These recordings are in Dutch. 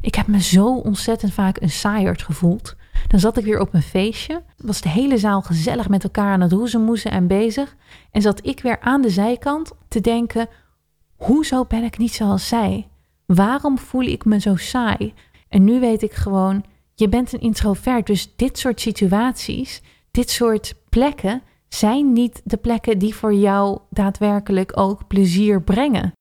Ik heb me zo ontzettend vaak een saaierd gevoeld. Dan zat ik weer op een feestje. Was de hele zaal gezellig met elkaar aan het roezemoezen en bezig. En zat ik weer aan de zijkant te denken: hoezo ben ik niet zoals zij? Waarom voel ik me zo saai? En nu weet ik gewoon: je bent een introvert. Dus dit soort situaties, dit soort plekken zijn niet de plekken die voor jou daadwerkelijk ook plezier brengen.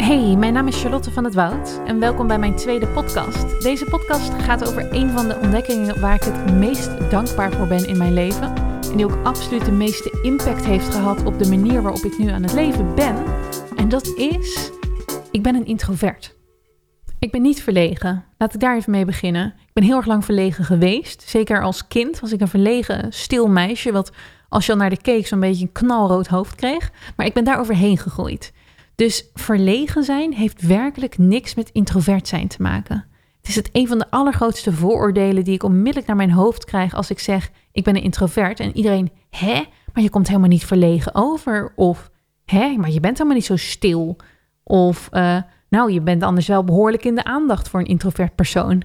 Hey, mijn naam is Charlotte van het Woud en welkom bij mijn tweede podcast. Deze podcast gaat over een van de ontdekkingen waar ik het meest dankbaar voor ben in mijn leven. En die ook absoluut de meeste impact heeft gehad op de manier waarop ik nu aan het leven ben. En dat is, ik ben een introvert. Ik ben niet verlegen. Laat ik daar even mee beginnen. Ik ben heel erg lang verlegen geweest. Zeker als kind was ik een verlegen, stil meisje. Wat als je al naar de keek zo'n beetje een knalrood hoofd kreeg. Maar ik ben daar overheen gegroeid. Dus verlegen zijn heeft werkelijk niks met introvert zijn te maken. Het is het een van de allergrootste vooroordelen die ik onmiddellijk naar mijn hoofd krijg als ik zeg: ik ben een introvert. En iedereen, hè? Maar je komt helemaal niet verlegen over. Of hè? Maar je bent helemaal niet zo stil. Of uh, nou, je bent anders wel behoorlijk in de aandacht voor een introvert persoon.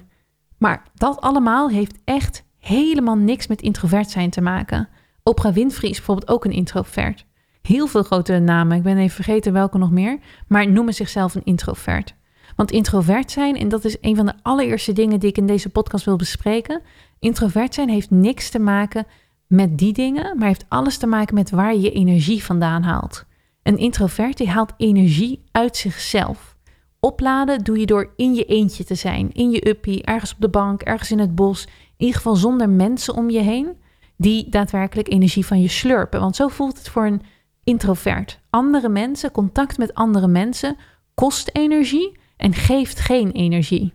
Maar dat allemaal heeft echt helemaal niks met introvert zijn te maken. Oprah Winfrey is bijvoorbeeld ook een introvert. Heel veel grote namen, ik ben even vergeten welke nog meer, maar noemen zichzelf een introvert. Want introvert zijn, en dat is een van de allereerste dingen die ik in deze podcast wil bespreken. Introvert zijn heeft niks te maken met die dingen, maar heeft alles te maken met waar je je energie vandaan haalt. Een introvert die haalt energie uit zichzelf. Opladen doe je door in je eentje te zijn, in je uppie, ergens op de bank, ergens in het bos. In ieder geval zonder mensen om je heen die daadwerkelijk energie van je slurpen. Want zo voelt het voor een introvert. Andere mensen, contact met andere mensen, kost energie en geeft geen energie.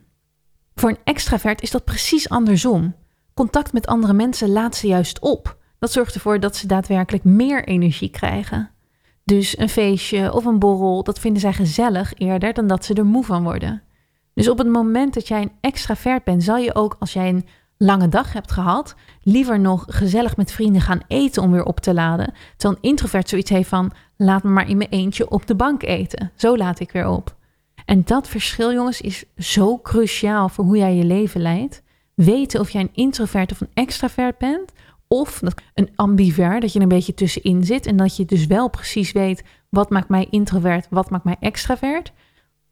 Voor een extravert is dat precies andersom. Contact met andere mensen laat ze juist op. Dat zorgt ervoor dat ze daadwerkelijk meer energie krijgen. Dus een feestje of een borrel, dat vinden zij gezellig eerder dan dat ze er moe van worden. Dus op het moment dat jij een extravert bent, zal je ook als jij een lange dag hebt gehad, liever nog gezellig met vrienden gaan eten om weer op te laden. Een introvert zoiets heeft van: laat me maar in mijn eentje op de bank eten. Zo laat ik weer op. En dat verschil, jongens, is zo cruciaal voor hoe jij je leven leidt. Weten of jij een introvert of een extravert bent, of een ambivert, dat je een beetje tussenin zit en dat je dus wel precies weet wat maakt mij introvert, wat maakt mij extravert.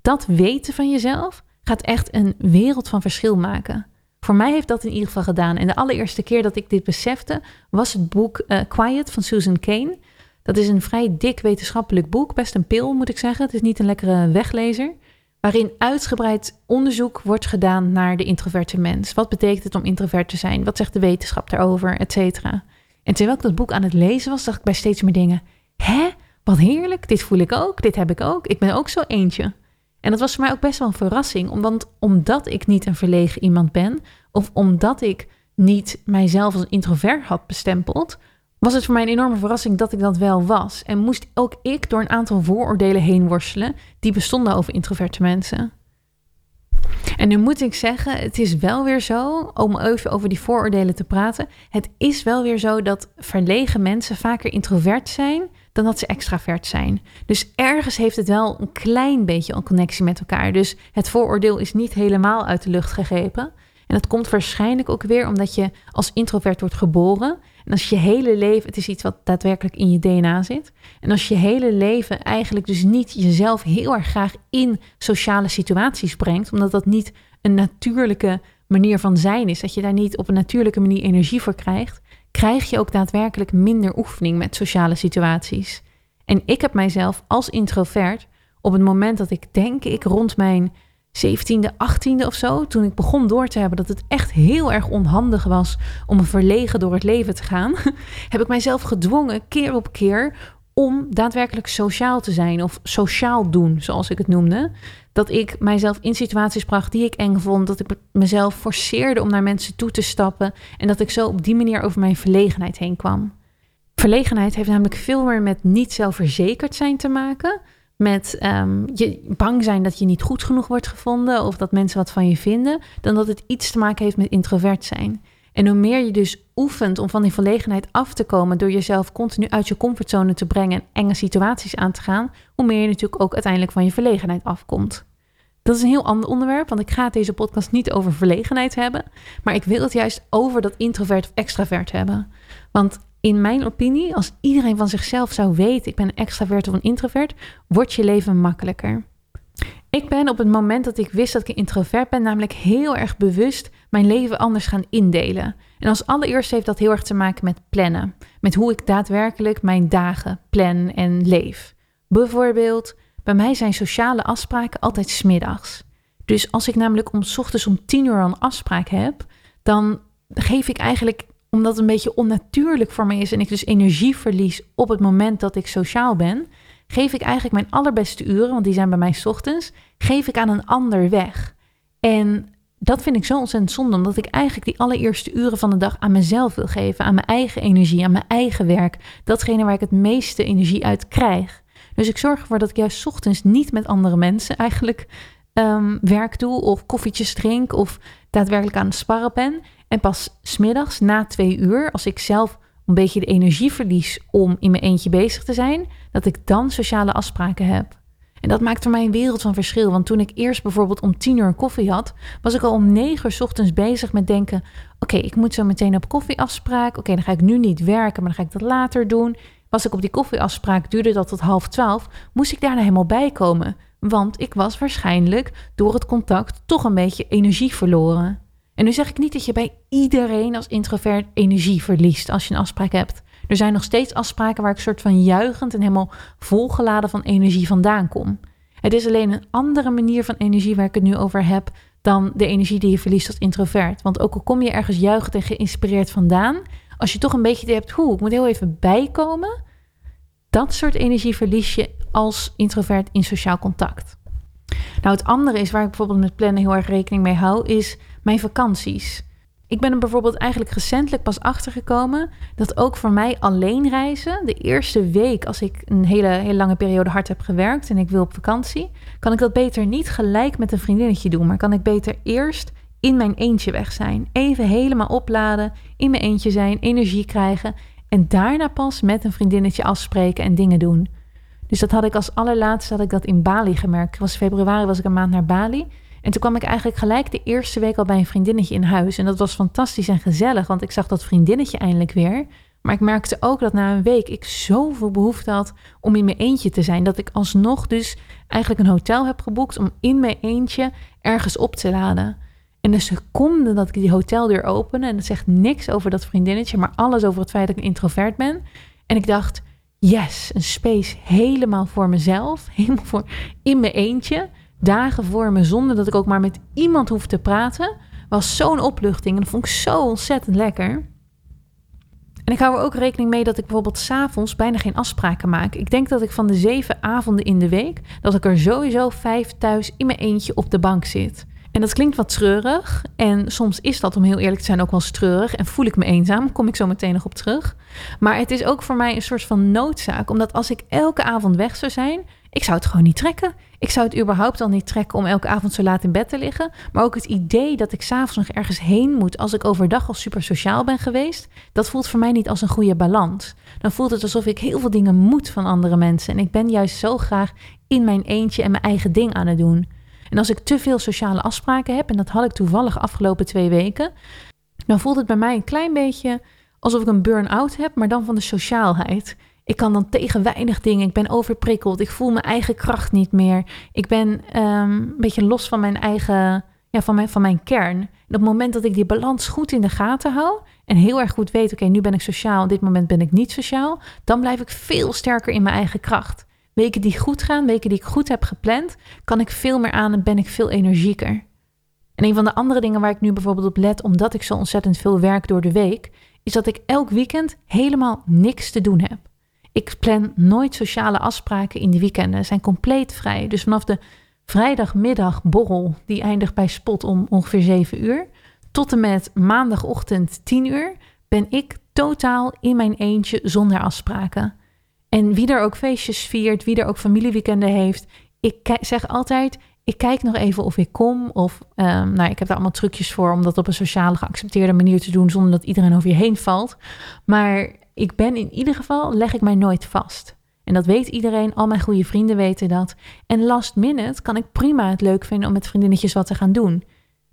Dat weten van jezelf gaat echt een wereld van verschil maken. Voor mij heeft dat in ieder geval gedaan. En de allereerste keer dat ik dit besefte, was het boek uh, Quiet van Susan Cain. Dat is een vrij dik wetenschappelijk boek, best een pil moet ik zeggen. Het is niet een lekkere weglezer waarin uitgebreid onderzoek wordt gedaan naar de introverte mens. Wat betekent het om introvert te zijn? Wat zegt de wetenschap daarover, et cetera? En terwijl ik dat boek aan het lezen was, dacht ik bij steeds meer dingen: hè, wat heerlijk, dit voel ik ook, dit heb ik ook, ik ben ook zo eentje. En dat was voor mij ook best wel een verrassing, want omdat ik niet een verlegen iemand ben, of omdat ik niet mijzelf als introvert had bestempeld, was het voor mij een enorme verrassing dat ik dat wel was. En moest ook ik door een aantal vooroordelen heen worstelen die bestonden over introverte mensen. En nu moet ik zeggen, het is wel weer zo, om even over die vooroordelen te praten. Het is wel weer zo dat verlegen mensen vaker introvert zijn dan dat ze extravert zijn. Dus ergens heeft het wel een klein beetje een connectie met elkaar. Dus het vooroordeel is niet helemaal uit de lucht gegrepen. En dat komt waarschijnlijk ook weer omdat je als introvert wordt geboren en als je hele leven, het is iets wat daadwerkelijk in je DNA zit. En als je hele leven eigenlijk dus niet jezelf heel erg graag in sociale situaties brengt, omdat dat niet een natuurlijke manier van zijn is, dat je daar niet op een natuurlijke manier energie voor krijgt, krijg je ook daadwerkelijk minder oefening met sociale situaties. En ik heb mijzelf als introvert op het moment dat ik denk ik rond mijn 17e, 18e of zo, toen ik begon door te hebben dat het echt heel erg onhandig was om verlegen door het leven te gaan, heb ik mijzelf gedwongen keer op keer om daadwerkelijk sociaal te zijn of sociaal doen, zoals ik het noemde. Dat ik mijzelf in situaties bracht die ik eng vond, dat ik mezelf forceerde om naar mensen toe te stappen en dat ik zo op die manier over mijn verlegenheid heen kwam. Verlegenheid heeft namelijk veel meer met niet zelfverzekerd zijn te maken met um, je bang zijn dat je niet goed genoeg wordt gevonden of dat mensen wat van je vinden, dan dat het iets te maken heeft met introvert zijn. En hoe meer je dus oefent om van die verlegenheid af te komen door jezelf continu uit je comfortzone te brengen en enge situaties aan te gaan, hoe meer je natuurlijk ook uiteindelijk van je verlegenheid afkomt. Dat is een heel ander onderwerp, want ik ga deze podcast niet over verlegenheid hebben. Maar ik wil het juist over dat introvert of extravert hebben. Want in mijn opinie, als iedereen van zichzelf zou weten: ik ben een extravert of een introvert, wordt je leven makkelijker. Ik ben op het moment dat ik wist dat ik introvert ben, namelijk heel erg bewust mijn leven anders gaan indelen. En als allereerst heeft dat heel erg te maken met plannen. Met hoe ik daadwerkelijk mijn dagen plan en leef. Bijvoorbeeld, bij mij zijn sociale afspraken altijd smiddags. Dus als ik namelijk om ochtends om tien uur een afspraak heb, dan geef ik eigenlijk, omdat het een beetje onnatuurlijk voor mij is en ik dus energie verlies op het moment dat ik sociaal ben, geef ik eigenlijk mijn allerbeste uren, want die zijn bij mij ochtends, geef ik aan een ander weg. En dat vind ik zo ontzettend zonde, omdat ik eigenlijk die allereerste uren van de dag aan mezelf wil geven, aan mijn eigen energie, aan mijn eigen werk, datgene waar ik het meeste energie uit krijg. Dus ik zorg ervoor dat ik juist ochtends niet met andere mensen eigenlijk um, werk doe of koffietjes drink of daadwerkelijk aan het sparren ben. En pas smiddags na twee uur, als ik zelf een beetje de energie verlies om in mijn eentje bezig te zijn, dat ik dan sociale afspraken heb. En dat maakt voor mij een wereld van verschil. Want toen ik eerst bijvoorbeeld om tien uur een koffie had, was ik al om negen uur ochtends bezig met denken: oké, ik moet zo meteen op koffieafspraak. Oké, dan ga ik nu niet werken, maar dan ga ik dat later doen. Was ik op die koffieafspraak, duurde dat tot half twaalf, moest ik daarna helemaal bijkomen. Want ik was waarschijnlijk door het contact toch een beetje energie verloren. En nu zeg ik niet dat je bij iedereen als introvert energie verliest als je een afspraak hebt. Er zijn nog steeds afspraken waar ik soort van juichend en helemaal volgeladen van energie vandaan kom. Het is alleen een andere manier van energie waar ik het nu over heb dan de energie die je verliest als introvert. Want ook al kom je ergens juichend en geïnspireerd vandaan, als je toch een beetje hebt, hoe, ik moet heel even bijkomen, dat soort energie verlies je als introvert in sociaal contact. Nou, het andere is waar ik bijvoorbeeld met plannen heel erg rekening mee hou, is mijn vakanties. Ik ben er bijvoorbeeld eigenlijk recentelijk pas achtergekomen dat ook voor mij alleen reizen, de eerste week als ik een hele, hele lange periode hard heb gewerkt en ik wil op vakantie, kan ik dat beter niet gelijk met een vriendinnetje doen, maar kan ik beter eerst in mijn eentje weg zijn. Even helemaal opladen, in mijn eentje zijn, energie krijgen en daarna pas met een vriendinnetje afspreken en dingen doen. Dus dat had ik als allerlaatste had ik dat in Bali gemerkt. Was februari was ik een maand naar Bali. En toen kwam ik eigenlijk gelijk de eerste week al bij een vriendinnetje in huis. En dat was fantastisch en gezellig, want ik zag dat vriendinnetje eindelijk weer. Maar ik merkte ook dat na een week ik zoveel behoefte had om in mijn eentje te zijn. Dat ik alsnog dus eigenlijk een hotel heb geboekt om in mijn eentje ergens op te laden. En de seconde dat ik die hoteldeur opende, en dat zegt niks over dat vriendinnetje, maar alles over het feit dat ik introvert ben. En ik dacht, yes, een space helemaal voor mezelf, helemaal voor in mijn eentje dagen voor me zonder dat ik ook maar met iemand hoef te praten, was zo'n opluchting. En vond ik zo ontzettend lekker. En ik hou er ook rekening mee dat ik bijvoorbeeld s'avonds bijna geen afspraken maak. Ik denk dat ik van de zeven avonden in de week, dat ik er sowieso vijf thuis in mijn eentje op de bank zit. En dat klinkt wat treurig. En soms is dat, om heel eerlijk te zijn, ook wel eens treurig. En voel ik me eenzaam. Kom ik zo meteen nog op terug. Maar het is ook voor mij een soort van noodzaak. Omdat als ik elke avond weg zou zijn, ik zou het gewoon niet trekken. Ik zou het überhaupt al niet trekken om elke avond zo laat in bed te liggen. Maar ook het idee dat ik s'avonds nog ergens heen moet als ik overdag al super sociaal ben geweest, dat voelt voor mij niet als een goede balans. Dan voelt het alsof ik heel veel dingen moet van andere mensen. En ik ben juist zo graag in mijn eentje en mijn eigen ding aan het doen. En als ik te veel sociale afspraken heb, en dat had ik toevallig afgelopen twee weken, dan voelt het bij mij een klein beetje alsof ik een burn-out heb, maar dan van de sociaalheid. Ik kan dan tegen weinig dingen. Ik ben overprikkeld. Ik voel mijn eigen kracht niet meer. Ik ben um, een beetje los van mijn eigen, ja, van mijn, van mijn kern. En op het moment dat ik die balans goed in de gaten hou en heel erg goed weet, oké, nu ben ik sociaal, op dit moment ben ik niet sociaal, dan blijf ik veel sterker in mijn eigen kracht. Weken die goed gaan, weken die ik goed heb gepland, kan ik veel meer aan en ben ik veel energieker. En een van de andere dingen waar ik nu bijvoorbeeld op let, omdat ik zo ontzettend veel werk door de week, is dat ik elk weekend helemaal niks te doen heb. Ik plan nooit sociale afspraken in de weekenden, zijn compleet vrij. Dus vanaf de vrijdagmiddag borrel, die eindigt bij spot om ongeveer 7 uur, tot en met maandagochtend 10 uur, ben ik totaal in mijn eentje zonder afspraken. En wie er ook feestjes viert, wie er ook familieweekenden heeft, ik zeg altijd: ik kijk nog even of ik kom. Of um, nou, ik heb daar allemaal trucjes voor om dat op een sociale geaccepteerde manier te doen zonder dat iedereen over je heen valt. Maar ik ben in ieder geval, leg ik mij nooit vast. En dat weet iedereen, al mijn goede vrienden weten dat. En last minute kan ik prima het leuk vinden om met vriendinnetjes wat te gaan doen.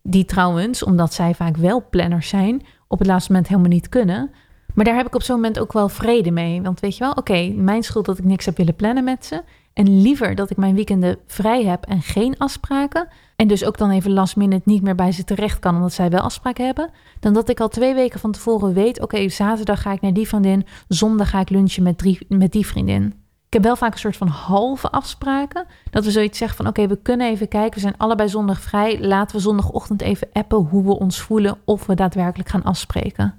Die trouwens, omdat zij vaak wel planners zijn, op het laatste moment helemaal niet kunnen. Maar daar heb ik op zo'n moment ook wel vrede mee. Want weet je wel, oké, mijn schuld dat ik niks heb willen plannen met ze. En liever dat ik mijn weekenden vrij heb en geen afspraken. En dus ook dan even last minute niet meer bij ze terecht kan, omdat zij wel afspraken hebben. Dan dat ik al twee weken van tevoren weet: oké, zaterdag ga ik naar die vriendin. Zondag ga ik lunchen met, drie, met die vriendin. Ik heb wel vaak een soort van halve afspraken. Dat we zoiets zeggen van oké, we kunnen even kijken. We zijn allebei zondag vrij. Laten we zondagochtend even appen hoe we ons voelen. Of we daadwerkelijk gaan afspreken.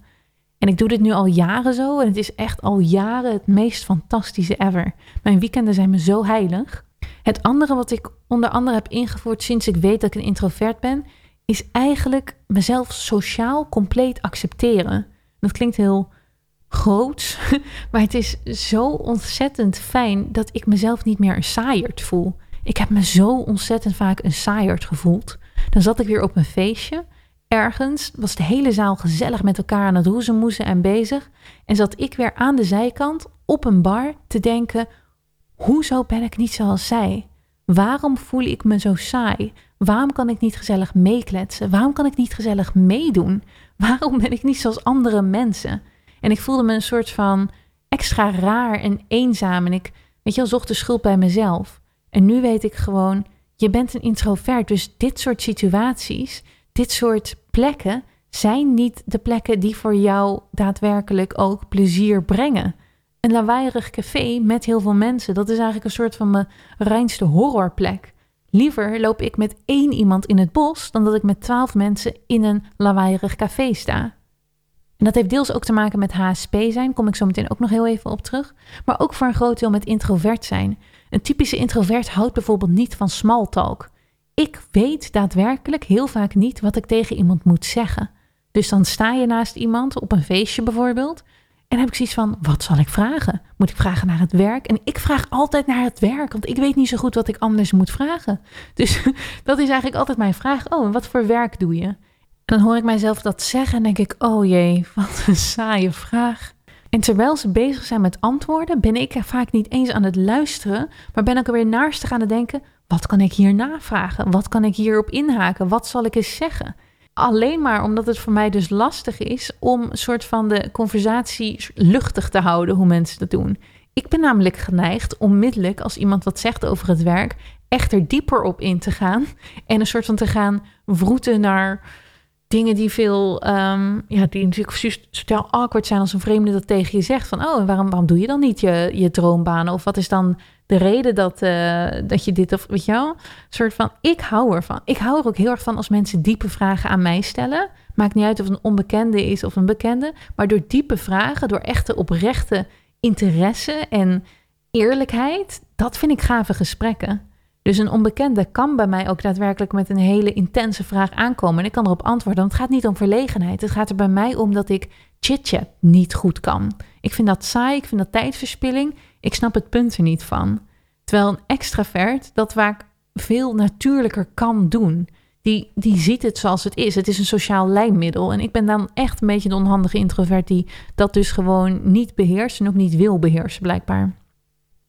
En ik doe dit nu al jaren zo. En het is echt al jaren het meest fantastische ever. Mijn weekenden zijn me zo heilig. Het andere wat ik onder andere heb ingevoerd sinds ik weet dat ik een introvert ben, is eigenlijk mezelf sociaal compleet accepteren. Dat klinkt heel groot, maar het is zo ontzettend fijn dat ik mezelf niet meer een saaierd voel. Ik heb me zo ontzettend vaak een saaierd gevoeld. Dan zat ik weer op een feestje ergens, was de hele zaal gezellig met elkaar aan het roezemoezen en bezig. En zat ik weer aan de zijkant op een bar te denken: hoezo ben ik niet zoals zij? Waarom voel ik me zo saai? Waarom kan ik niet gezellig meekletsen? Waarom kan ik niet gezellig meedoen? Waarom ben ik niet zoals andere mensen? En ik voelde me een soort van extra raar en eenzaam. En ik, weet je zocht de schuld bij mezelf. En nu weet ik gewoon, je bent een introvert. Dus dit soort situaties, dit soort plekken zijn niet de plekken die voor jou daadwerkelijk ook plezier brengen. Een lawaaierig café met heel veel mensen, dat is eigenlijk een soort van mijn reinste horrorplek. Liever loop ik met één iemand in het bos dan dat ik met twaalf mensen in een lawaaierig café sta. En dat heeft deels ook te maken met HSP zijn, kom ik zo meteen ook nog heel even op terug. Maar ook voor een groot deel met introvert zijn. Een typische introvert houdt bijvoorbeeld niet van small talk ik weet daadwerkelijk heel vaak niet wat ik tegen iemand moet zeggen. Dus dan sta je naast iemand op een feestje bijvoorbeeld. En heb ik zoiets van: wat zal ik vragen? Moet ik vragen naar het werk? En ik vraag altijd naar het werk, want ik weet niet zo goed wat ik anders moet vragen. Dus dat is eigenlijk altijd mijn vraag: oh, en wat voor werk doe je? En dan hoor ik mijzelf dat zeggen en denk ik: oh jee, wat een saaie vraag. En terwijl ze bezig zijn met antwoorden, ben ik er vaak niet eens aan het luisteren, maar ben ik er weer naast aan het denken: wat kan ik hier navragen? Wat kan ik hierop inhaken? Wat zal ik eens zeggen? Alleen maar omdat het voor mij dus lastig is om een soort van de conversatie luchtig te houden, hoe mensen dat doen. Ik ben namelijk geneigd onmiddellijk als iemand wat zegt over het werk, echt er dieper op in te gaan en een soort van te gaan vroeten naar dingen die veel, um, ja, die natuurlijk totaal awkward zijn als een vreemde dat tegen je zegt van, oh, waarom, waarom doe je dan niet je, je droombanen? Of wat is dan de reden dat, uh, dat je dit, of weet je wel, soort van, ik hou ervan. Ik hou er ook heel erg van als mensen diepe vragen aan mij stellen. Maakt niet uit of het een onbekende is of een bekende, maar door diepe vragen, door echte oprechte interesse en eerlijkheid, dat vind ik gave gesprekken. Dus een onbekende kan bij mij ook daadwerkelijk met een hele intense vraag aankomen. En ik kan erop antwoorden. Want het gaat niet om verlegenheid. Het gaat er bij mij om dat ik chit-chat niet goed kan. Ik vind dat saai, ik vind dat tijdverspilling. Ik snap het punt er niet van. Terwijl een extravert dat vaak veel natuurlijker kan doen. Die, die ziet het zoals het is. Het is een sociaal lijnmiddel. En ik ben dan echt een beetje de onhandige introvert die dat dus gewoon niet beheerst en ook niet wil beheersen, blijkbaar.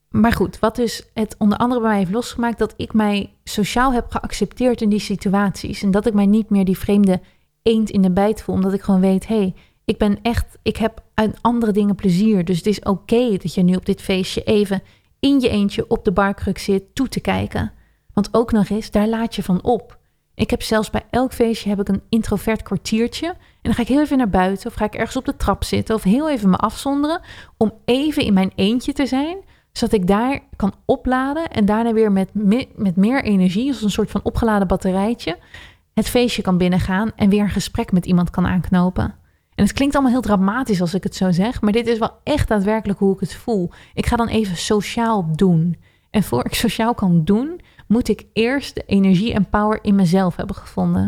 Maar goed, wat dus het onder andere bij mij heeft losgemaakt, dat ik mij sociaal heb geaccepteerd in die situaties. En dat ik mij niet meer die vreemde eend in de bijt voel, omdat ik gewoon weet, hé, hey, ik ben echt, ik heb aan andere dingen plezier. Dus het is oké dat je nu op dit feestje even in je eentje op de barkruk zit toe te kijken. Want ook nog eens, daar laat je van op. Ik heb zelfs bij elk feestje heb ik een introvert kwartiertje. En dan ga ik heel even naar buiten of ga ik ergens op de trap zitten of heel even me afzonderen om even in mijn eentje te zijn zodat ik daar kan opladen en daarna weer met, met meer energie, als een soort van opgeladen batterijtje, het feestje kan binnengaan en weer een gesprek met iemand kan aanknopen. En het klinkt allemaal heel dramatisch als ik het zo zeg, maar dit is wel echt daadwerkelijk hoe ik het voel. Ik ga dan even sociaal doen. En voor ik sociaal kan doen, moet ik eerst de energie en power in mezelf hebben gevonden.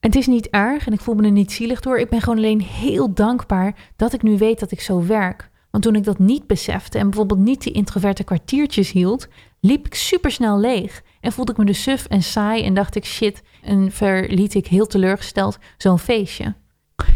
En het is niet erg en ik voel me er niet zielig door. Ik ben gewoon alleen heel dankbaar dat ik nu weet dat ik zo werk. Want toen ik dat niet besefte en bijvoorbeeld niet die introverte kwartiertjes hield, liep ik supersnel leeg. En voelde ik me dus suf en saai en dacht ik shit en verliet ik heel teleurgesteld zo'n feestje.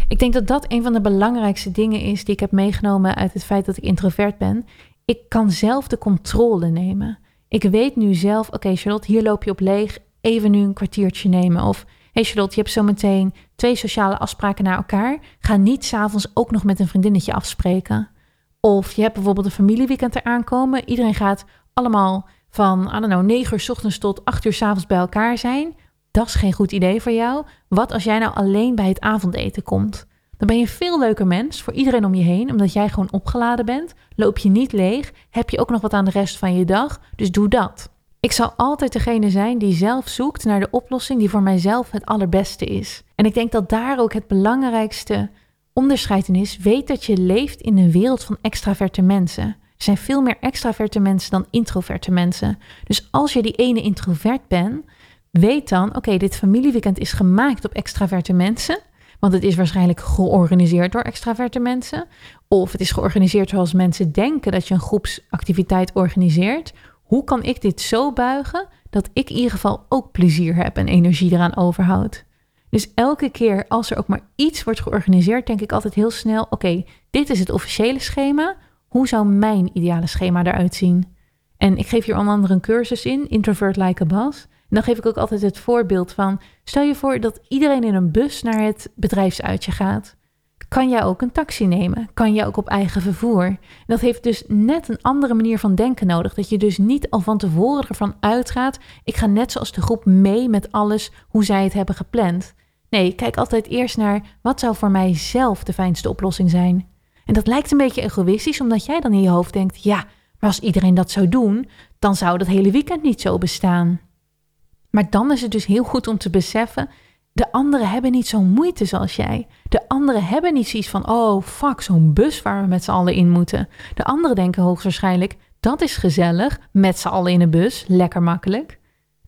Ik denk dat dat een van de belangrijkste dingen is die ik heb meegenomen uit het feit dat ik introvert ben, ik kan zelf de controle nemen. Ik weet nu zelf, oké Charlotte, hier loop je op leeg, even nu een kwartiertje nemen. Of hey Charlotte, je hebt zo meteen twee sociale afspraken naar elkaar. Ga niet s'avonds ook nog met een vriendinnetje afspreken. Of je hebt bijvoorbeeld een familieweekend eraan komen. Iedereen gaat allemaal van, I don't know, 9 uur s ochtends tot 8 uur s avonds bij elkaar zijn. Dat is geen goed idee voor jou. Wat als jij nou alleen bij het avondeten komt? Dan ben je een veel leuker mens voor iedereen om je heen, omdat jij gewoon opgeladen bent. Loop je niet leeg, heb je ook nog wat aan de rest van je dag. Dus doe dat. Ik zal altijd degene zijn die zelf zoekt naar de oplossing die voor mijzelf het allerbeste is. En ik denk dat daar ook het belangrijkste onderscheid in is. Weet dat je leeft in een wereld van extraverte mensen. Er zijn veel meer extraverte mensen dan introverte mensen. Dus als je die ene introvert bent, weet dan: oké, dit familieweekend is gemaakt op extraverte mensen. Want het is waarschijnlijk georganiseerd door extraverte mensen. Of het is georganiseerd zoals mensen denken dat je een groepsactiviteit organiseert. Hoe kan ik dit zo buigen dat ik in ieder geval ook plezier heb en energie eraan overhoud? Dus elke keer als er ook maar iets wordt georganiseerd, denk ik altijd heel snel: oké, dit is het officiële schema. Hoe zou mijn ideale schema eruit zien? En ik geef hier onder andere een cursus in, Introvert Like a Boss. Dan geef ik ook altijd het voorbeeld van: stel je voor dat iedereen in een bus naar het bedrijfsuitje gaat. Kan jij ook een taxi nemen? Kan jij ook op eigen vervoer? Dat heeft dus net een andere manier van denken nodig. Dat je dus niet al van tevoren ervan uitgaat: ik ga net zoals de groep mee met alles hoe zij het hebben gepland. Nee, kijk altijd eerst naar wat zou voor mij zelf de fijnste oplossing zijn. En dat lijkt een beetje egoïstisch, omdat jij dan in je hoofd denkt: ja, maar als iedereen dat zou doen, dan zou dat hele weekend niet zo bestaan. Maar dan is het dus heel goed om te beseffen: de anderen hebben niet zo'n moeite zoals jij. De anderen hebben niet zoiets van: oh fuck, zo'n bus waar we met z'n allen in moeten. De anderen denken hoogstwaarschijnlijk: dat is gezellig, met z'n allen in een bus, lekker makkelijk.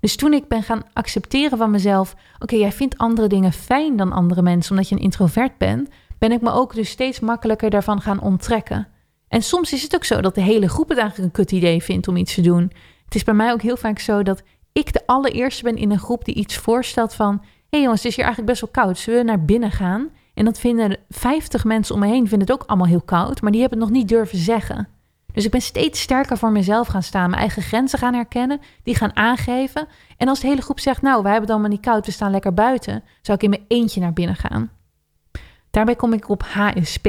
Dus toen ik ben gaan accepteren van mezelf: oké, jij vindt andere dingen fijn dan andere mensen omdat je een introvert bent, ben ik me ook dus steeds makkelijker daarvan gaan onttrekken. En soms is het ook zo dat de hele groep het eigenlijk een kut idee vindt om iets te doen. Het is bij mij ook heel vaak zo dat ik de allereerste ben in een groep die iets voorstelt van... hey jongens, het is hier eigenlijk best wel koud. Zullen we naar binnen gaan? En dat vinden 50 mensen om me heen vinden het ook allemaal heel koud, maar die hebben het nog niet durven zeggen. Dus ik ben steeds sterker voor mezelf gaan staan, mijn eigen grenzen gaan herkennen, die gaan aangeven. En als de hele groep zegt, nou, wij hebben het allemaal niet koud, we staan lekker buiten, zou ik in mijn eentje naar binnen gaan. Daarbij kom ik op HSP.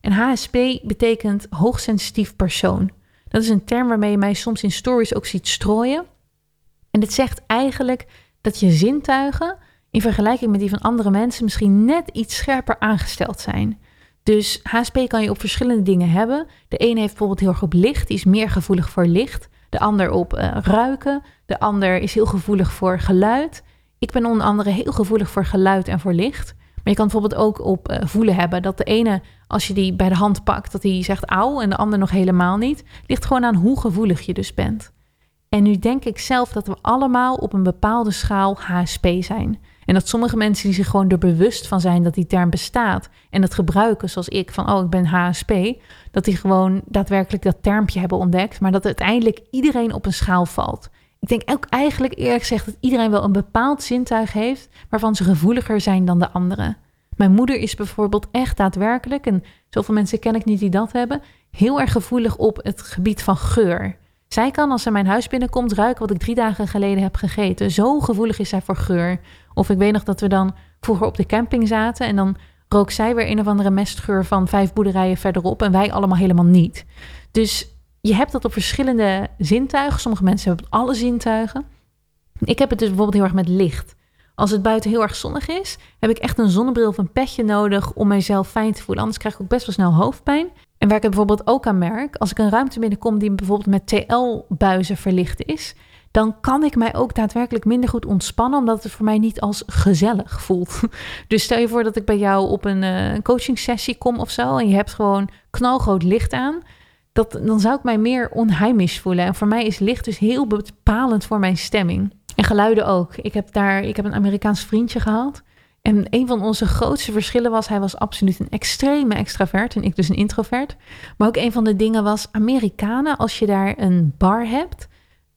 En HSP betekent hoogsensitief persoon. Dat is een term waarmee je mij soms in stories ook ziet strooien. En dit zegt eigenlijk dat je zintuigen in vergelijking met die van andere mensen misschien net iets scherper aangesteld zijn. Dus HSP kan je op verschillende dingen hebben. De ene heeft bijvoorbeeld heel erg op licht, die is meer gevoelig voor licht. De ander op uh, ruiken. De ander is heel gevoelig voor geluid. Ik ben onder andere heel gevoelig voor geluid en voor licht. Maar je kan bijvoorbeeld ook op uh, voelen hebben dat de ene, als je die bij de hand pakt, dat hij zegt auw en de ander nog helemaal niet. Ligt gewoon aan hoe gevoelig je dus bent. En nu denk ik zelf dat we allemaal op een bepaalde schaal HSP zijn. En dat sommige mensen die zich gewoon er bewust van zijn dat die term bestaat en het gebruiken zoals ik van oh ik ben HSP, dat die gewoon daadwerkelijk dat termpje hebben ontdekt, maar dat uiteindelijk iedereen op een schaal valt. Ik denk ook eigenlijk eerlijk gezegd dat iedereen wel een bepaald zintuig heeft waarvan ze gevoeliger zijn dan de anderen. Mijn moeder is bijvoorbeeld echt daadwerkelijk, en zoveel mensen ken ik niet die dat hebben, heel erg gevoelig op het gebied van geur. Zij kan als ze mijn huis binnenkomt ruiken wat ik drie dagen geleden heb gegeten. Zo gevoelig is zij voor geur. Of ik weet nog dat we dan vroeger op de camping zaten en dan rook zij weer een of andere mestgeur van vijf boerderijen verderop en wij allemaal helemaal niet. Dus je hebt dat op verschillende zintuigen. Sommige mensen hebben alle zintuigen. Ik heb het dus bijvoorbeeld heel erg met licht. Als het buiten heel erg zonnig is, heb ik echt een zonnebril of een petje nodig om mijzelf fijn te voelen. Anders krijg ik ook best wel snel hoofdpijn. En waar ik het bijvoorbeeld ook aan merk, als ik een ruimte binnenkom die bijvoorbeeld met TL-buizen verlicht is, dan kan ik mij ook daadwerkelijk minder goed ontspannen, omdat het voor mij niet als gezellig voelt. Dus stel je voor dat ik bij jou op een uh, coaching sessie kom of zo en je hebt gewoon knalgroot licht aan. Dat, dan zou ik mij meer onheimisch voelen. En voor mij is licht dus heel bepalend voor mijn stemming. En geluiden ook. Ik heb daar, ik heb een Amerikaans vriendje gehad. En een van onze grootste verschillen was, hij was absoluut een extreme extravert en ik dus een introvert. Maar ook een van de dingen was, Amerikanen, als je daar een bar hebt,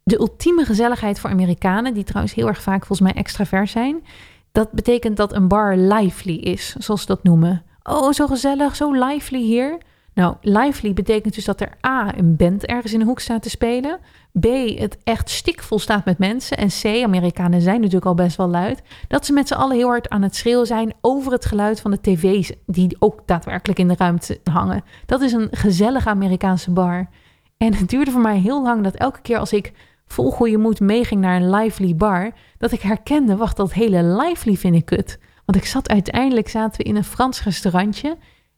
de ultieme gezelligheid voor Amerikanen, die trouwens heel erg vaak volgens mij extravert zijn, dat betekent dat een bar lively is, zoals ze dat noemen. Oh, zo gezellig, zo lively hier. Nou, lively betekent dus dat er A, een band ergens in de hoek staat te spelen. B, het echt stikvol staat met mensen. En C, Amerikanen zijn natuurlijk al best wel luid. Dat ze met z'n allen heel hard aan het schreeuwen zijn over het geluid van de tv's die ook daadwerkelijk in de ruimte hangen. Dat is een gezellige Amerikaanse bar. En het duurde voor mij heel lang dat elke keer als ik vol goede moed meeging naar een lively bar, dat ik herkende, wacht, dat hele lively vind ik kut. Want ik zat uiteindelijk, zaten we in een Frans restaurantje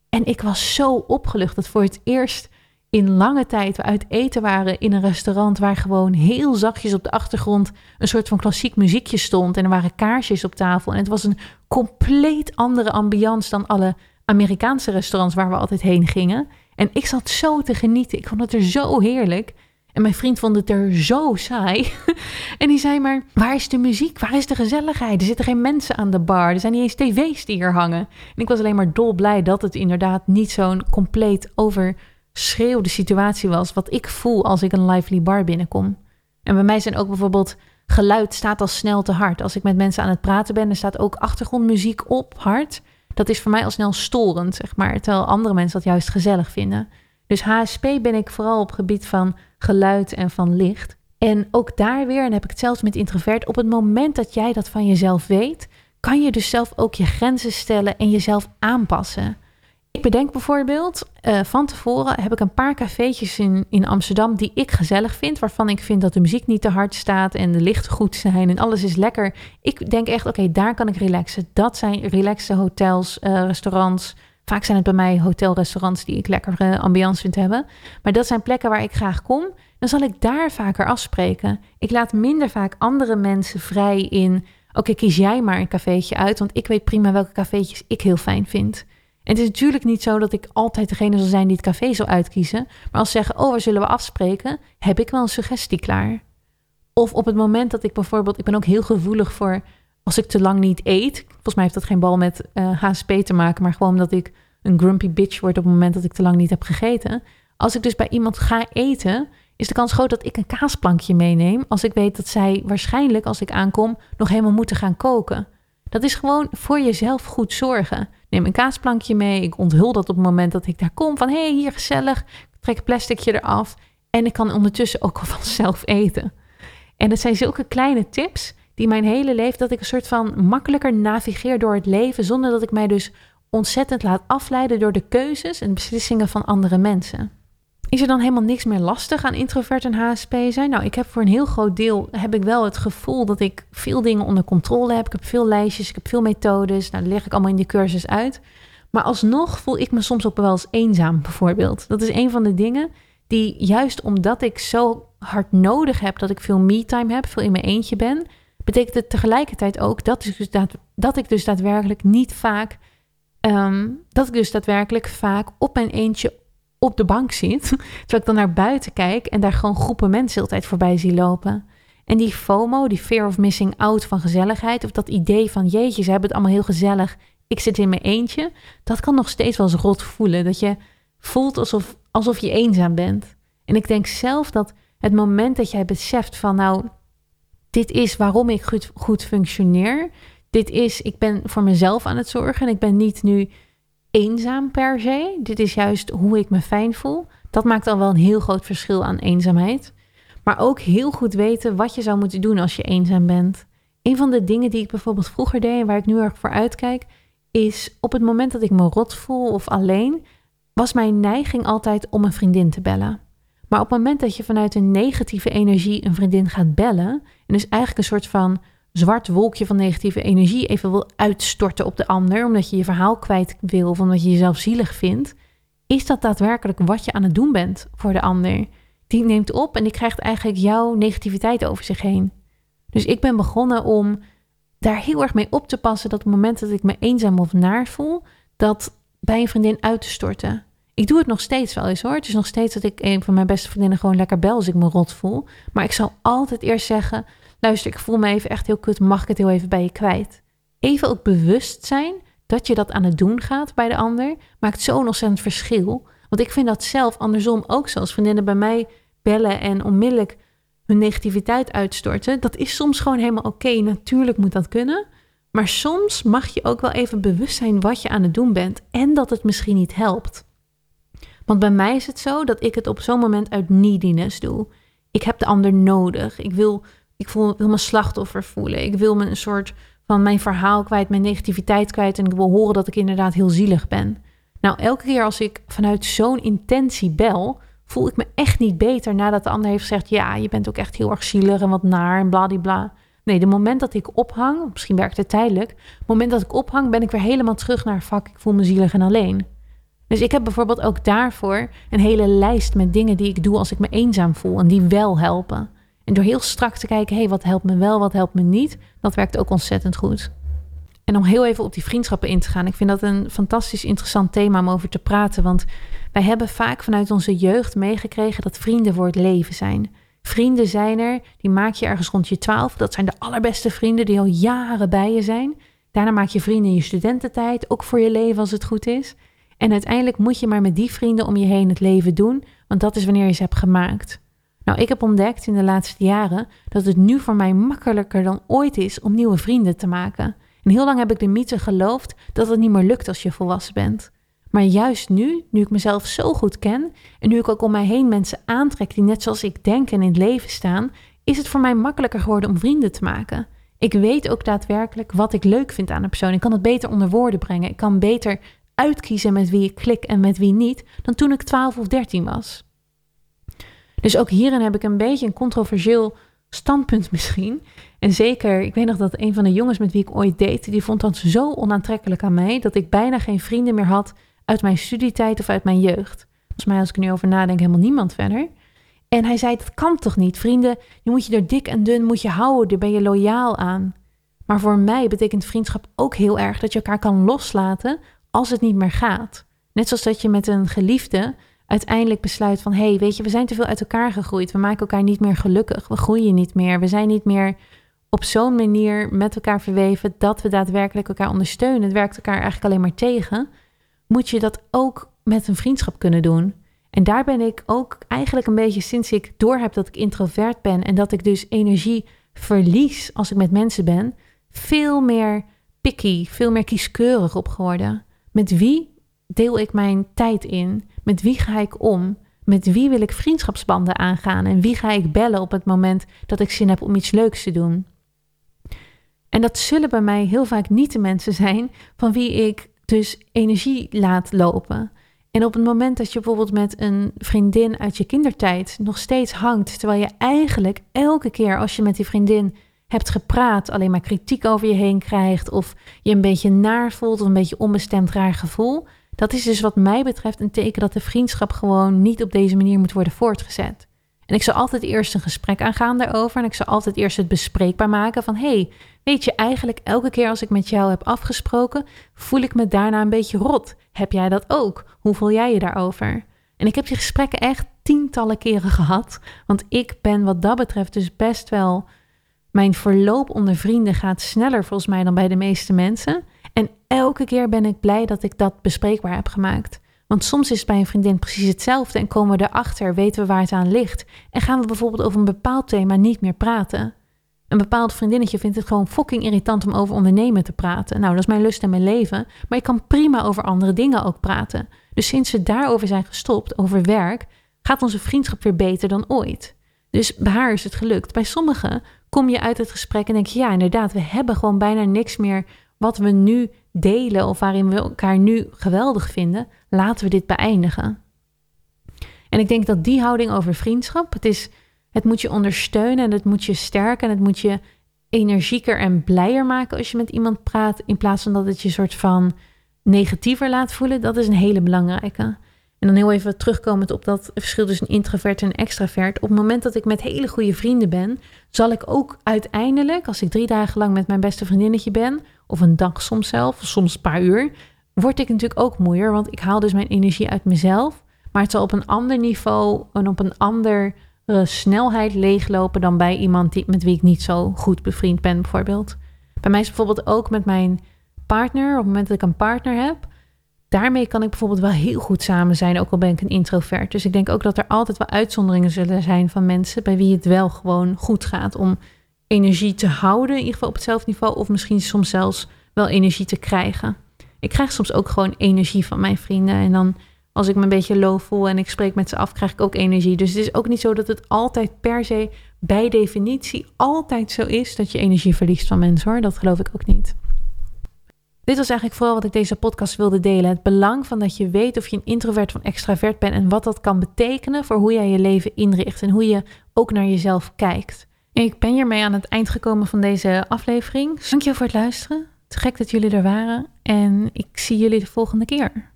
en ik was zo opgelucht dat voor het eerst in lange tijd we uit eten waren in een restaurant waar gewoon heel zachtjes op de achtergrond een soort van klassiek muziekje stond en er waren kaarsjes op tafel en het was een compleet andere ambiance dan alle Amerikaanse restaurants waar we altijd heen gingen. En ik zat zo te genieten. Ik vond het er zo heerlijk. En mijn vriend vond het er zo saai. en die zei maar, waar is de muziek? Waar is de gezelligheid? Er zitten geen mensen aan de bar. Er zijn niet eens tv's die hier hangen. En ik was alleen maar dolblij dat het inderdaad niet zo'n compleet overschreeuwde situatie was. Wat ik voel als ik een lively bar binnenkom. En bij mij zijn ook bijvoorbeeld geluid staat al snel te hard. Als ik met mensen aan het praten ben, er staat ook achtergrondmuziek op hard. Dat is voor mij al snel storend, zeg maar. Terwijl andere mensen dat juist gezellig vinden. Dus HSP ben ik vooral op gebied van geluid en van licht. En ook daar weer, en heb ik het zelfs met introvert, op het moment dat jij dat van jezelf weet, kan je dus zelf ook je grenzen stellen en jezelf aanpassen. Ik bedenk bijvoorbeeld, uh, van tevoren heb ik een paar cafeetjes in, in Amsterdam die ik gezellig vind, waarvan ik vind dat de muziek niet te hard staat en de lichten goed zijn en alles is lekker. Ik denk echt, oké, daar kan ik relaxen. Dat zijn relaxe hotels, uh, restaurants, Vaak zijn het bij mij hotelrestaurants die ik lekker uh, ambiance vind hebben. Maar dat zijn plekken waar ik graag kom. Dan zal ik daar vaker afspreken. Ik laat minder vaak andere mensen vrij in. Oké, kies jij maar een cafeetje uit. Want ik weet prima welke cafeetjes ik heel fijn vind. En het is natuurlijk niet zo dat ik altijd degene zal zijn die het café zal uitkiezen. Maar als ze zeggen, oh, waar zullen we afspreken? Heb ik wel een suggestie klaar. Of op het moment dat ik bijvoorbeeld, ik ben ook heel gevoelig voor als ik te lang niet eet, volgens mij heeft dat geen bal met uh, eh, HSP te maken, maar gewoon dat ik een grumpy bitch word op het moment dat ik te lang niet heb gegeten. Als ik dus bij iemand ga eten, is de kans groot dat ik een kaasplankje meeneem. Als ik weet dat zij waarschijnlijk, als ik aankom, nog helemaal moeten gaan koken. Dat is gewoon voor jezelf goed zorgen. Neem een kaasplankje mee. Ik onthul dat op het moment dat ik daar kom. Van hé, hey, hier gezellig. Ik trek plasticje eraf. En ik kan ondertussen ook al vanzelf eten. En dat zijn zulke kleine tips die mijn hele leven, dat ik een soort van makkelijker navigeer door het leven, zonder dat ik mij dus ontzettend laat afleiden door de keuzes en beslissingen van andere mensen. Is er dan helemaal niks meer lastig aan introvert en HSP zijn? Nou, ik heb voor een heel groot deel heb ik wel het gevoel dat ik veel dingen onder controle heb. Ik heb veel lijstjes, ik heb veel methodes. Nou, dat leg ik allemaal in die cursus uit. Maar alsnog voel ik me soms ook wel eens eenzaam, bijvoorbeeld. Dat is een van de dingen die, juist omdat ik zo hard nodig heb dat ik veel me-time heb, veel in mijn eentje ben, betekent het tegelijkertijd ook dat ik dus, dat ik dus daadwerkelijk niet vaak, ehm, dat ik dus daadwerkelijk vaak op mijn eentje op de bank zit. Terwijl ik dan naar buiten kijk en daar gewoon groepen mensen altijd voorbij zie lopen. En die FOMO, die fear of missing out van gezelligheid, of dat idee van jeetje, ze hebben het allemaal heel gezellig, ik zit in mijn eentje, dat kan nog steeds wel eens rot voelen. Dat je voelt alsof, alsof je eenzaam bent. En ik denk zelf dat het moment dat jij beseft van nou, dit is waarom ik goed, goed functioneer. Dit is, ik ben voor mezelf aan het zorgen en ik ben niet nu eenzaam per se. Dit is juist hoe ik me fijn voel. Dat maakt al wel een heel groot verschil aan eenzaamheid. Maar ook heel goed weten wat je zou moeten doen als je eenzaam bent. Een van de dingen die ik bijvoorbeeld vroeger deed en waar ik nu erg voor uitkijk, is op het moment dat ik me rot voel of alleen, was mijn neiging altijd om een vriendin te bellen. Maar op het moment dat je vanuit een negatieve energie een vriendin gaat bellen, en dus eigenlijk een soort van zwart wolkje van negatieve energie even wil uitstorten op de ander, omdat je je verhaal kwijt wil of omdat je jezelf zielig vindt, is dat daadwerkelijk wat je aan het doen bent voor de ander. Die neemt op en die krijgt eigenlijk jouw negativiteit over zich heen. Dus ik ben begonnen om daar heel erg mee op te passen dat op het moment dat ik me eenzaam of naar voel, dat bij een vriendin uit te storten. Ik doe het nog steeds wel eens hoor. Het is nog steeds dat ik een van mijn beste vriendinnen gewoon lekker bel als ik me rot voel. Maar ik zal altijd eerst zeggen: luister, ik voel me even echt heel kut. Mag ik het heel even bij je kwijt? Even ook bewust zijn dat je dat aan het doen gaat bij de ander, maakt zo ontzettend verschil. Want ik vind dat zelf andersom ook zo. Als vriendinnen bij mij bellen en onmiddellijk hun negativiteit uitstorten. Dat is soms gewoon helemaal oké. Natuurlijk moet dat kunnen. Maar soms mag je ook wel even bewust zijn wat je aan het doen bent en dat het misschien niet helpt. Want bij mij is het zo dat ik het op zo'n moment uit neediness doe. Ik heb de ander nodig. Ik wil, ik voel, wil me slachtoffer voelen. Ik wil me een soort van mijn verhaal kwijt, mijn negativiteit kwijt. En ik wil horen dat ik inderdaad heel zielig ben. Nou, elke keer als ik vanuit zo'n intentie bel, voel ik me echt niet beter nadat de ander heeft gezegd: Ja, je bent ook echt heel erg zielig en wat naar en bladibla. Nee, de moment dat ik ophang, misschien werkt het tijdelijk. Het moment dat ik ophang, ben ik weer helemaal terug naar vak. Ik voel me zielig en alleen. Dus ik heb bijvoorbeeld ook daarvoor een hele lijst met dingen die ik doe als ik me eenzaam voel en die wel helpen. En door heel strak te kijken, hé, wat helpt me wel, wat helpt me niet, dat werkt ook ontzettend goed. En om heel even op die vriendschappen in te gaan, ik vind dat een fantastisch interessant thema om over te praten, want wij hebben vaak vanuit onze jeugd meegekregen dat vrienden voor het leven zijn. Vrienden zijn er, die maak je ergens rond je twaalf. Dat zijn de allerbeste vrienden die al jaren bij je zijn. Daarna maak je vrienden in je studententijd, ook voor je leven als het goed is. En uiteindelijk moet je maar met die vrienden om je heen het leven doen, want dat is wanneer je ze hebt gemaakt. Nou, ik heb ontdekt in de laatste jaren dat het nu voor mij makkelijker dan ooit is om nieuwe vrienden te maken. En heel lang heb ik de mythe geloofd dat het niet meer lukt als je volwassen bent. Maar juist nu, nu ik mezelf zo goed ken en nu ik ook om mij heen mensen aantrek die net zoals ik denk en in het leven staan, is het voor mij makkelijker geworden om vrienden te maken. Ik weet ook daadwerkelijk wat ik leuk vind aan een persoon. Ik kan het beter onder woorden brengen. Ik kan beter uitkiezen met wie ik klik en met wie niet dan toen ik 12 of 13 was. Dus ook hierin heb ik een beetje een controversieel standpunt misschien. En zeker, ik weet nog dat een van de jongens met wie ik ooit date, die vond dat zo onaantrekkelijk aan mij dat ik bijna geen vrienden meer had uit mijn studietijd of uit mijn jeugd. Volgens mij, als ik nu over nadenk, helemaal niemand verder. En hij zei: Dat kan toch niet? Vrienden, je moet je er dik en dun moet je houden, daar ben je loyaal aan. Maar voor mij betekent vriendschap ook heel erg dat je elkaar kan loslaten als het niet meer gaat. Net zoals dat je met een geliefde uiteindelijk besluit van... hé, hey, weet je, we zijn te veel uit elkaar gegroeid. We maken elkaar niet meer gelukkig. We groeien niet meer. We zijn niet meer op zo'n manier met elkaar verweven... dat we daadwerkelijk elkaar ondersteunen. Het werkt elkaar eigenlijk alleen maar tegen. Moet je dat ook met een vriendschap kunnen doen. En daar ben ik ook eigenlijk een beetje sinds ik doorheb dat ik introvert ben... en dat ik dus energie verlies als ik met mensen ben... veel meer picky, veel meer kieskeurig op geworden. Met wie deel ik mijn tijd in? Met wie ga ik om? Met wie wil ik vriendschapsbanden aangaan? En wie ga ik bellen op het moment dat ik zin heb om iets leuks te doen? En dat zullen bij mij heel vaak niet de mensen zijn van wie ik dus energie laat lopen. En op het moment dat je bijvoorbeeld met een vriendin uit je kindertijd nog steeds hangt, terwijl je eigenlijk elke keer als je met die vriendin hebt gepraat, alleen maar kritiek over je heen krijgt, of je een beetje naar voelt, of een beetje onbestemd raar gevoel, dat is dus wat mij betreft een teken dat de vriendschap gewoon niet op deze manier moet worden voortgezet. En ik zou altijd eerst een gesprek aangaan daarover. En ik zou altijd eerst het bespreekbaar maken van... hey, weet je, eigenlijk elke keer als ik met jou heb afgesproken... voel ik me daarna een beetje rot. Heb jij dat ook? Hoe voel jij je daarover? En ik heb die gesprekken echt tientallen keren gehad. Want ik ben wat dat betreft dus best wel... Mijn verloop onder vrienden gaat sneller volgens mij dan bij de meeste mensen. En elke keer ben ik blij dat ik dat bespreekbaar heb gemaakt. Want soms is het bij een vriendin precies hetzelfde en komen we erachter, weten we waar het aan ligt. En gaan we bijvoorbeeld over een bepaald thema niet meer praten. Een bepaald vriendinnetje vindt het gewoon fucking irritant om over ondernemen te praten. Nou, dat is mijn lust en mijn leven. Maar ik kan prima over andere dingen ook praten. Dus sinds we daarover zijn gestopt, over werk, gaat onze vriendschap weer beter dan ooit. Dus bij haar is het gelukt. Bij sommigen kom je uit het gesprek en denk je, ja, inderdaad, we hebben gewoon bijna niks meer wat we nu delen of waarin we elkaar nu geweldig vinden, laten we dit beëindigen. En ik denk dat die houding over vriendschap, het, is, het moet je ondersteunen en het moet je sterken en het moet je energieker en blijer maken als je met iemand praat, in plaats van dat het je soort van negatiever laat voelen, dat is een hele belangrijke. En dan heel even terugkomend op dat verschil tussen introvert en extravert. Op het moment dat ik met hele goede vrienden ben, zal ik ook uiteindelijk, als ik drie dagen lang met mijn beste vriendinnetje ben, of een dag soms zelf, soms een paar uur, word ik natuurlijk ook moeier, want ik haal dus mijn energie uit mezelf. Maar het zal op een ander niveau en op een andere snelheid leeglopen dan bij iemand die, met wie ik niet zo goed bevriend ben, bijvoorbeeld. Bij mij is bijvoorbeeld ook met mijn partner, op het moment dat ik een partner heb, daarmee kan ik bijvoorbeeld wel heel goed samen zijn, ook al ben ik een introvert. Dus ik denk ook dat er altijd wel uitzonderingen zullen zijn van mensen bij wie het wel gewoon goed gaat om energie te houden, in ieder geval op hetzelfde niveau, of misschien soms zelfs wel energie te krijgen. Ik krijg soms ook gewoon energie van mijn vrienden en dan als ik me een beetje low voel en ik spreek met ze af, krijg ik ook energie. Dus het is ook niet zo dat het altijd per se bij definitie altijd zo is dat je energie verliest van mensen hoor. Dat geloof ik ook niet. Dit was eigenlijk vooral wat ik deze podcast wilde delen. Het belang van dat je weet of je een introvert of extravert bent en wat dat kan betekenen voor hoe jij je leven inricht en hoe je ook naar jezelf kijkt. Ik ben hiermee aan het eind gekomen van deze aflevering. Dankjewel voor het luisteren. Te gek dat jullie er waren en ik zie jullie de volgende keer.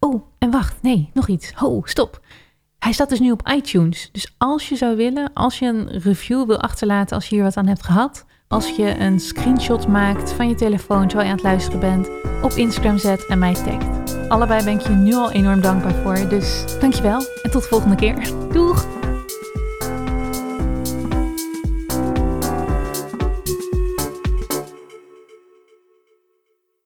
Oh, en wacht, nee, nog iets. Ho, stop. Hij staat dus nu op iTunes. Dus als je zou willen, als je een review wil achterlaten als je hier wat aan hebt gehad, als je een screenshot maakt van je telefoon terwijl je aan het luisteren bent, op Instagram zet en mij tagt. Allebei ben ik je nu al enorm dankbaar voor. Dus dankjewel en tot de volgende keer. Doeg!